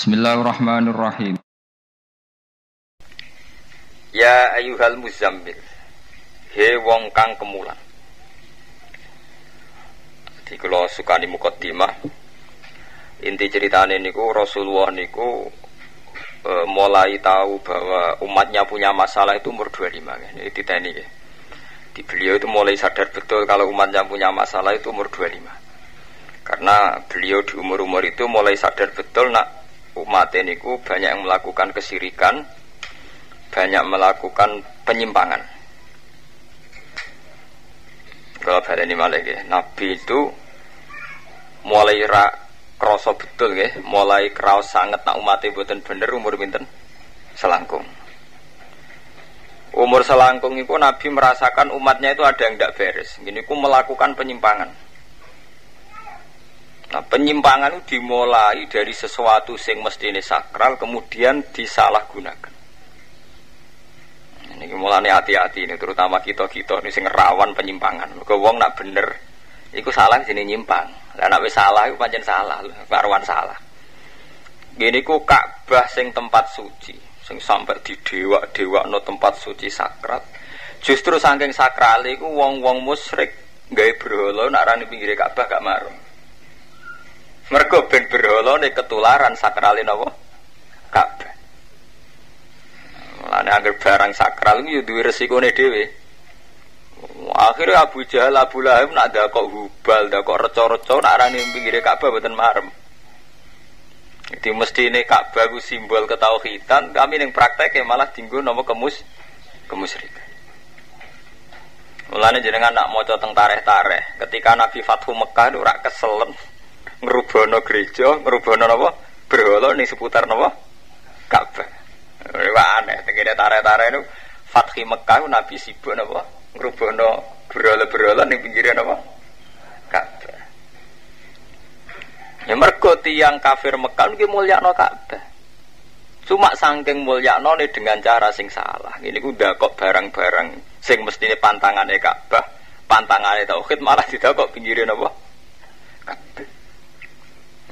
Bismillahirrahmanirrahim. Ya ayuhal muzammil He wong kang kemulan Jadi kalau sukani mukaddimah Inti ceritanya niku Rasulullah niku e, Mulai tahu bahwa umatnya punya masalah itu umur 25 Ini ditanya ya. Di beliau itu mulai sadar betul Kalau umatnya punya masalah itu umur 25 Karena beliau di umur-umur itu mulai sadar betul nak umat ini ku banyak yang melakukan kesirikan, banyak melakukan penyimpangan. Kalau pada ini malah ya, Nabi itu mulai ra kroso betul ya, mulai kraus sangat nak umat buatan bener umur binten selangkung. Umur selangkung itu Nabi merasakan umatnya itu ada yang tidak beres. Gini ku melakukan penyimpangan Nah, penyimpangan itu dimulai dari sesuatu sing mesti ini sakral kemudian disalahgunakan. Ini mulai hati-hati ini terutama kita kita ini sing rawan penyimpangan. Ke wong nak bener, itu salah sini nyimpang. Dan nak salah itu panjang salah, karuan salah. Gini ku Ka'bah sing tempat suci, sing sampai di dewa dewa no tempat suci sakral. Justru saking sakral itu wong-wong musyrik gaya berhala nak rani pinggir Ka'bah gak marung. Mergo ben berhala nih ketularan sakralin apa? Ka'bah. Mulane agar barang sakral iki yo duwe resikone dhewe. Akhirnya Abu Jahal, Abu Lahab nak ada kok hubal, ada kok reco-reco, nak arani pinggir Ka'bah buatan marem. Jadi mesti ini Ka'bah simbol ketauhidan, kami yang praktek ya malah tinggu nama kemus kemusyrikan. Mulane jenengan nak mau tentang tareh-tareh. Ketika Nabi Fathu Mekah itu rak keselen ngerubono gereja, ngerubono napa? Berhala ning seputar napa? Ka'bah. Wah aneh, tegene tare-tare itu Fathi Mekah Nabi sibuk napa? Ngerubono berhala-berhala ning pinggire napa? Ka'bah. Ya mergo tiyang kafir Mekah iki mulyakno Ka'bah. Cuma sangking mulyakno dengan cara sing salah. Ini udah kok barang-barang sing mestine pantangane Ka'bah, pantangane tauhid malah kok pinggirin apa? Ka'bah.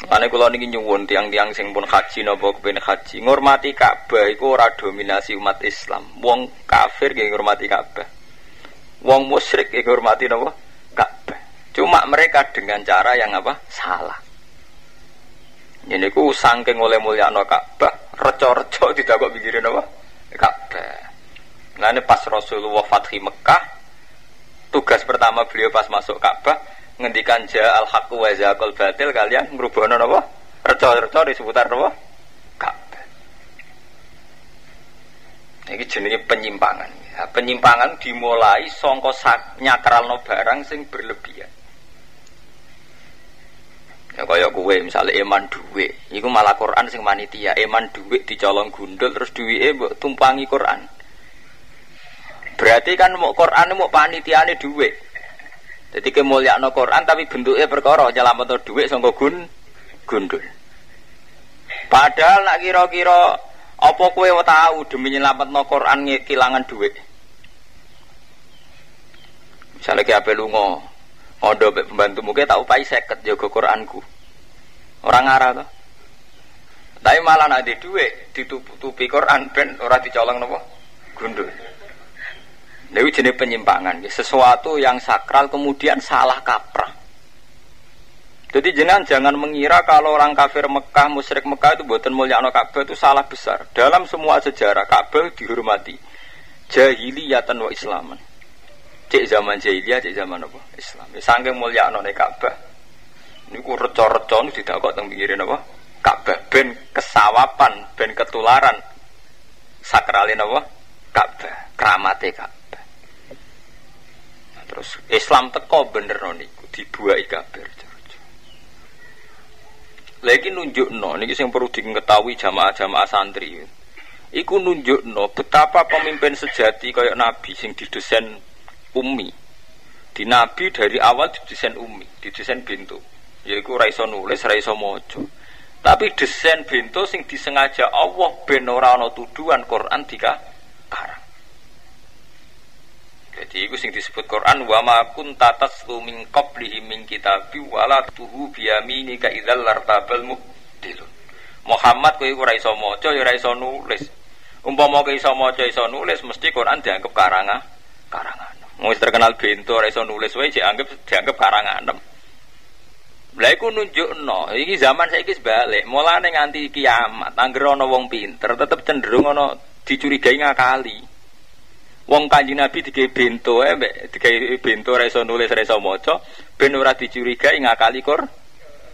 Ane kula niki nyuwun tiang-tiang sing pun haji napa kepen haji ngurmati Ka'bah iku ora dominasi umat Islam. Wong kafir nggih ngurmati Ka'bah. Wong musyrik nggih ngurmati napa? Ka'bah. Cuma mereka dengan cara yang apa? Salah. Ini ku sangking oleh mulia no Ka'bah, reco-reco tidak kok pikirin apa? Ka'bah. Nah ini pas Rasulullah Fathi Mekah, tugas pertama beliau pas masuk Ka'bah, ngendikan ja al haq wa zaqal batil kalian ngrubahno napa? Reca-reca di seputar napa? Ka'bah. Iki jenenge penyimpangan. Ya, penyimpangan dimulai sangka nyakralno barang sing berlebihan. Ya kaya kowe misalnya eman duwe, iku malah Quran sing manitia, eman duwe dicolong gundul terus duwike mbok tumpangi Quran. Berarti kan mau Quran mau panitiane duwe. Jadi kemuliaan Quran tapi bentuknya perkara nyelamat duit sangka gun gundul. Padahal nak kira-kira apa kue tahu demi nyelamat no Quran kehilangan duit. Misalnya kayak apa lungo, ngodo pembantu mungkin tahu pai seket jaga Quranku. Orang arah tuh. Tapi malah nanti duit ditutupi Quran ben orang dicolong nopo gundul. Ini jenis penyimpangan, sesuatu yang sakral kemudian salah kaprah. Jadi jenengan jangan mengira kalau orang kafir Mekah, musyrik Mekah itu buatan mulia Ka'bah itu salah besar. Dalam semua sejarah Ka'bah dihormati. Jahiliyatan wa Islaman. Cek zaman jahiliyah, cek zaman apa? Islam. Sangking mulia Ka'bah. Ini ku reco-reco tidak kok pikirin apa? Ka'bah ben kesawapan, ben ketularan sakralin apa? Ka'bah, keramate Ka'bah. Terus Islam teko bener niku dibuai kabeh. Lagi nunjuk no, ini yang perlu diketahui jamaah-jamaah santri. Iku nunjuk no, betapa pemimpin sejati kayak Nabi sing didesain umi. Di Nabi dari awal didesain umi, didesain bintu. Yaiku raiso nulis, raiso mojo. Tapi desain bintu sing disengaja Allah ben ora tuduhan Quran dika karang. Jadi itu sing disebut Quran wa ma kunta taslu min qablihi min kitabi wala tuhu biyaminika idzal lartabal muhtilun. Muhammad kowe ora iso maca ya ora iso nulis. Umpama kowe iso maca iso nulis mesti Quran dianggap karangan karangan. Wis terkenal bento ora iso nulis wae dianggap dianggap karangan. Lah iku nunjukno, iki zaman saiki sebalik, mulane nganti kiamat, anggere ana wong pinter tetep cenderung ana dicurigai ngakali. Wong Kanjeng Nabi digawe bento mbek digawe bento ora iso nulis ora iso maca, ben ora dicurigai ngakali Qur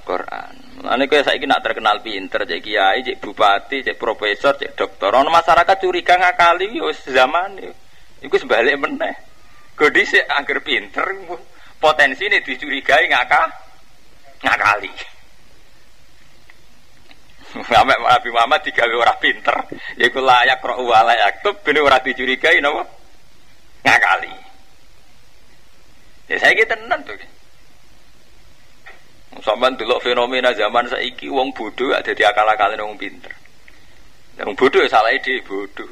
Quran. Ane kaya saiki nak terkenal pinter, cek kiai, cek bupati, cek profesor, cek dokter. Ono masyarakat curiga ngakali wis zaman iku sebalik meneh. Kodi sik angger pinter potensi ini dicurigai ngaka ngakali. Sampai Nabi Muhammad digawe ora pinter, yaiku layak roh wa layak tub ben ora dicurigai napa ngakali. Ya saya kita tenan tuh. Dulu fenomena zaman saiki wong bodoh gak jadi akal-akalin wong pinter. Wong bodoh ya salah ide bodoh.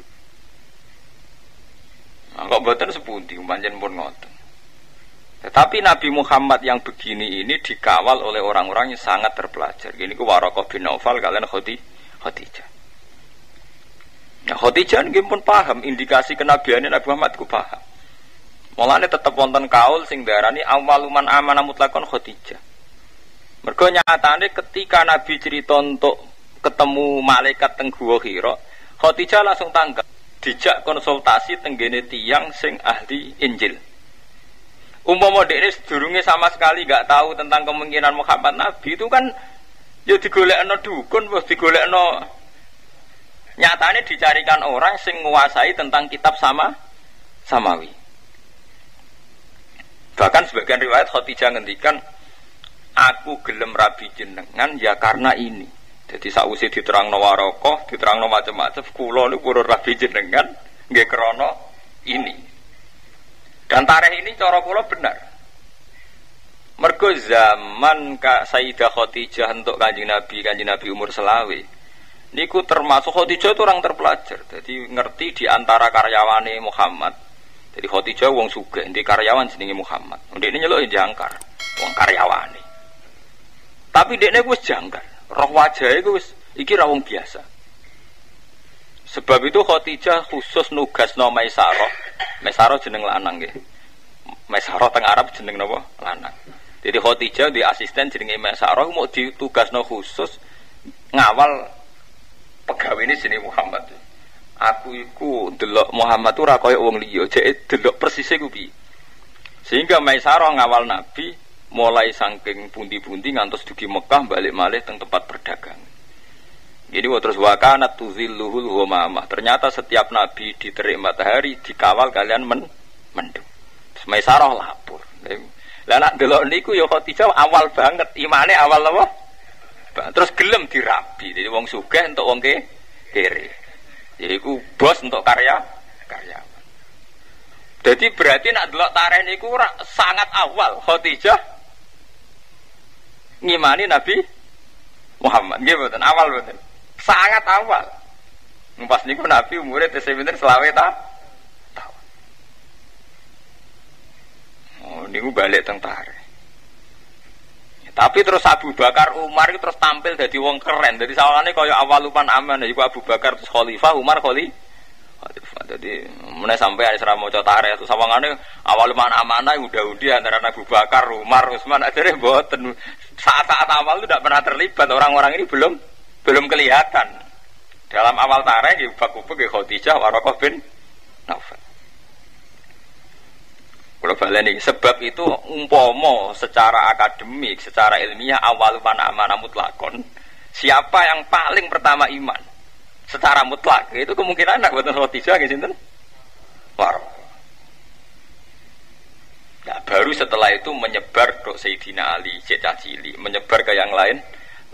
Nah, kok buatan sepundi, panjen pun ngoten. Tetapi Nabi Muhammad yang begini ini dikawal oleh orang-orang yang sangat terpelajar. Gini ku Warokoh bin Naufal kalian Khotijah. Nah Khotijah ini pun paham indikasi kenabiannya Nabi Muhammad ku paham. Mulanya tetap wonten kaul sing darani awaluman amanah mutlakon Khotijah. Mergo nyatane ketika Nabi cerita untuk ketemu malaikat teng Gua Hira, Khadijah langsung tanggap, dijak konsultasi tenggene tiang sing ahli Injil. Umpama ini sedurunge sama sekali gak tahu tentang kemungkinan Muhammad Nabi itu kan ya digolekno dukun, wis digolekno nyatane dicarikan orang sing menguasai tentang kitab sama samawi. Bahkan sebagian riwayat Khadijah ngendikan aku gelem rabi jenengan ya karena ini. Jadi sausi diterang no warokoh diterang no macam-macam kulo ini kurun rabi jenengan nggak krono ini. Dan tarikh ini cara kulo benar. Mergo zaman kak Sayyidah Khadijah untuk kanjeng Nabi kanjeng Nabi umur selawe niku termasuk Khadijah itu orang terpelajar jadi ngerti di antara karyawane Muhammad jadi Khadijah wong suge di karyawan jenenge Muhammad ini nyelok jangkar wong karyawane tapi dia wis janggal. Roh wajah itu wis iki rawung biasa. Sebab itu Khadijah khusus nugas no Maisarah. Maisarah jeneng lanang nggih. Maisarah teng Arab jeneng napa? Lanang. Jadi Khadijah di asisten jenenge Maisarah mau ditugas no khusus ngawal pegawai ini sini Muhammad. Aku iku delok Muhammad ora kaya wong liya, jek delok persis iku Sehingga Maisarah ngawal Nabi mulai saking pundi-pundi ngantos dugi Mekah balik malih teng tempat berdagang. Jadi terus wakanat tuzilluhul humamah. Ternyata setiap nabi diterik matahari dikawal kalian men mendung. Terus Maisarah lapor. Lah nak delok niku ya Khadijah awal banget imane awal apa? Terus gelem dirabi. Jadi wong sugih untuk wong kere. Jadi ku bos untuk karya karyawan. Jadi berarti nak delok tareh niku sangat awal Khadijah ngimani Nabi Muhammad. Nggih mboten awal mboten. Sangat awal. Pas niku Nabi umure tesih pinten selawe ta? Oh, niku balik teng Tapi terus Abu Bakar Umar itu terus tampil jadi wong keren. Jadi sawangannya kaya awal lupan aman. Jadi Abu Bakar terus khalifah, Umar khalifah. Jadi mulai sampai ada seramo cotare itu sawangannya awal mana amanah udah udah antara Abu Bakar, Umar, Utsman akhirnya boten saat-saat awal itu tidak pernah terlibat. Orang-orang ini belum belum kelihatan. Dalam awal tareh di Bakubuk di Khadijah Warokoh bin Naufal. Kalau baleni sebab itu umpomo secara akademik, secara ilmiah awal mana amanah mutlakon siapa yang paling pertama iman secara mutlak itu kemungkinan anak buatan Khadijah nggih sinten? Nah, baru setelah itu menyebar ke Sayyidina Ali, Cecah Cili, menyebar ke yang lain.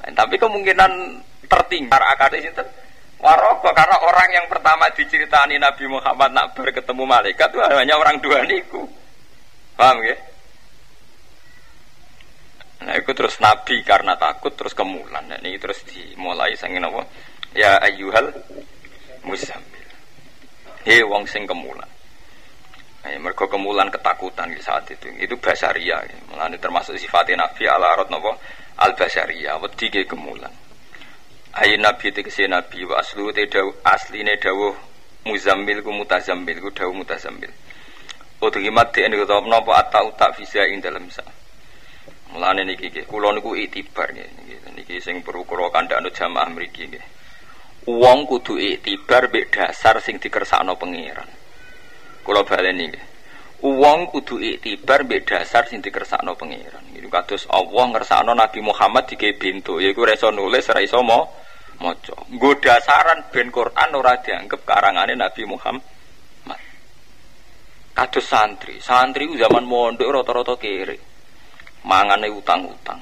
Tapi kemungkinan tertinggal akad itu Waroko karena orang yang pertama diceritani Nabi Muhammad nak berketemu malaikat itu hanya orang dua niku. Paham ya? Nah itu terus Nabi karena takut terus kemulan. Nah, ini terus dimulai sangin apa? Ya ayyuhal muzammil. He wong sing kemulan. Eh, mergo kemulan ketakutan di saat itu. Itu basaria. Ya. termasuk sifatnya Nabi ala arad napa al basaria wedi ke kemulan. Ayo nabi tegese nabi wa aslu te dawu asline dawuh muzammil ku mutazammil ku dawuh mutazammil. Utuhimat di ini kata menapa atau tak visa ing dalam sa. Mulane niki nggih, kula niku itibar nggih. Niki sing perlu kula kandhakno jamaah mriki nggih. Wong kudu itibar mbek dasar sing dikersakno pangeran. Kula baleni nggih. Wong kudu itibar mbek dasar sing dikersakno pangeran. Niku kados Allah ngersakno Nabi Muhammad dike bintu, yaiku ora iso nulis, ora iso maca. Nggo dasaran ben Quran ora dianggep karangane Nabi Muhammad. Kados santri, santri zaman mondok rata-rata kere. Mangane utang-utang.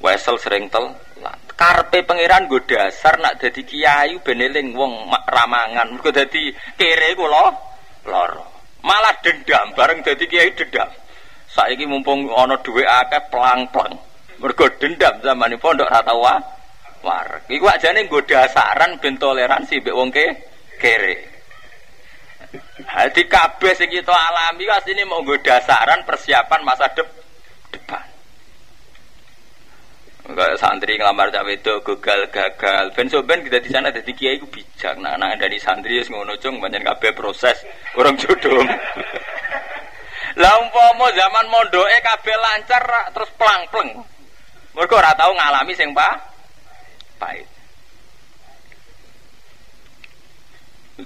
Wesel sering tel Karpe pangeran gue dasar nak jadi kiai ben eling wong ramangan. Mergo dadi kere iku lho lara. Malah dendam bareng dadi kiai dendam. Saiki mumpung ana dhuwit akeh pelang-pelang. Mergo dendam zaman pondok ora tau war. Iku ajane nggo dasaran ben toleransi mbek wong ke kere. Hati kabeh sing kita alami ini mau nggo dasaran persiapan masa de depan. Enggak santri ngelamar cak wedok gagal gagal. Ben so ben kita di sana dadi kiai ku bijak. Nah, nah dari santri wis ngono cung banyak kabeh proses orang jodoh. Lah umpama zaman mondoke kabeh lancar terus plang-pleng. Mergo ora tau ngalami sing pa pahit.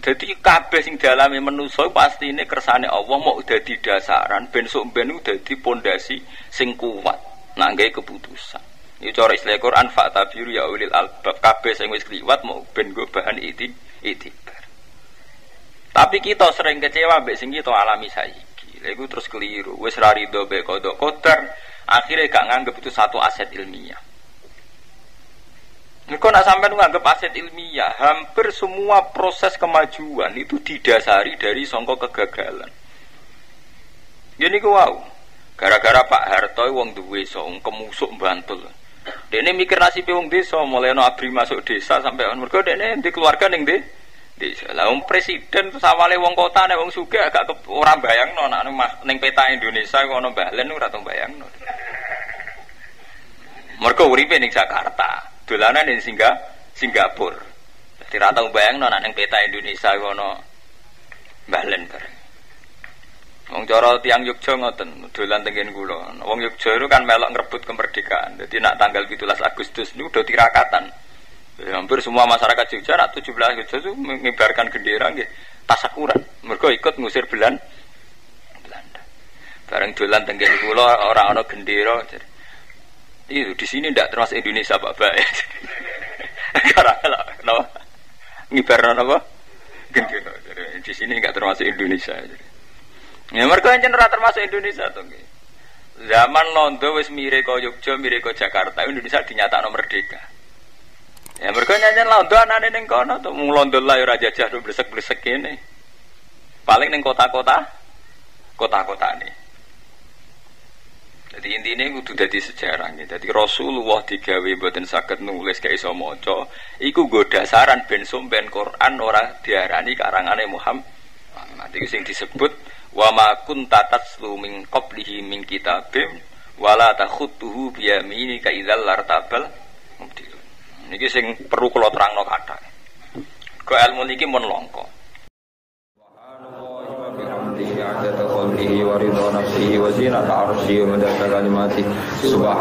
Jadi kabeh sing dialami manusa pasti ini kersane Allah mau dadi dasaran ben sok ben dadi pondasi sing kuat nangge keputusan. Ini cara istilah Quran fa'tabiru ya ulil albab kabeh sing wis kliwat mau ben go bahan iti itibar. Tapi kita sering kecewa mbek sing kita alami saiki. Lha terus keliru. Wis ra rido mbek kodok kotor, akhirnya gak nganggep itu satu aset ilmiah. Kau nak sampai nganggap aset ilmiah, hampir semua proses kemajuan itu didasari dari songkok kegagalan. Jadi kau wow, gara-gara Pak Harto wong duwe song kemusuk bantul. Dene mikir nasib wong desa, mulai no abri masuk desa sampai on mereka dene di keluarga neng de. Desa. Lah presiden tuh awale wong kota nek wong suga agak ke, bayang no, nak neng peta Indonesia kono balen ora tau bayang no. Mereka uripe ning Jakarta dolanan di Singga, Singapura. Jadi rata bayang nona neng peta Indonesia kono balen bareng. Wong cara tiang Yogja ngoten, dolan tengen kula. Wong Yogja itu kan melok ngerebut kemerdekaan. Jadi nak tanggal 17 Agustus ini udah tirakatan. Ya, hampir semua masyarakat Jogja nak 17 Agustus itu mengibarkan bendera nggih tasakuran. Mereka ikut ngusir Belanda. Belanda. Bareng dolan tengen kula orang ana gendera. Jadi, itu di sini tidak termasuk Indonesia Pak Baik. Karena kenapa? Ngibar apa? Di sini nggak termasuk Indonesia. Ya mereka yang ora termasuk Indonesia tuh. Zaman Londo wis mire kau Jakarta, Indonesia dinyatakan merdeka. Ya mereka nyanyian Londo anane ning kono tuh mung Londo lah ya raja jahru blesek-blesek ini. Paling neng kota-kota, kota-kota nih. Jadi intinya kudu dadi sejarah nih. Jadi Rasulullah digawe buatin sakit nulis kayak iso moco. Iku gue dasaran ben ben Quran ora diarani karangane Muhammad. Nanti sing disebut wa ma kunta tatslu min qablihi min kitabim wala takhutuhu bi yaminika idzal lartabal mubtilun. Niki sing perlu kula terangno kathah. Ke ilmu niki longko. عدد خلقه ورضا نفسه وزينة عرشه ومدد كلماته سبحان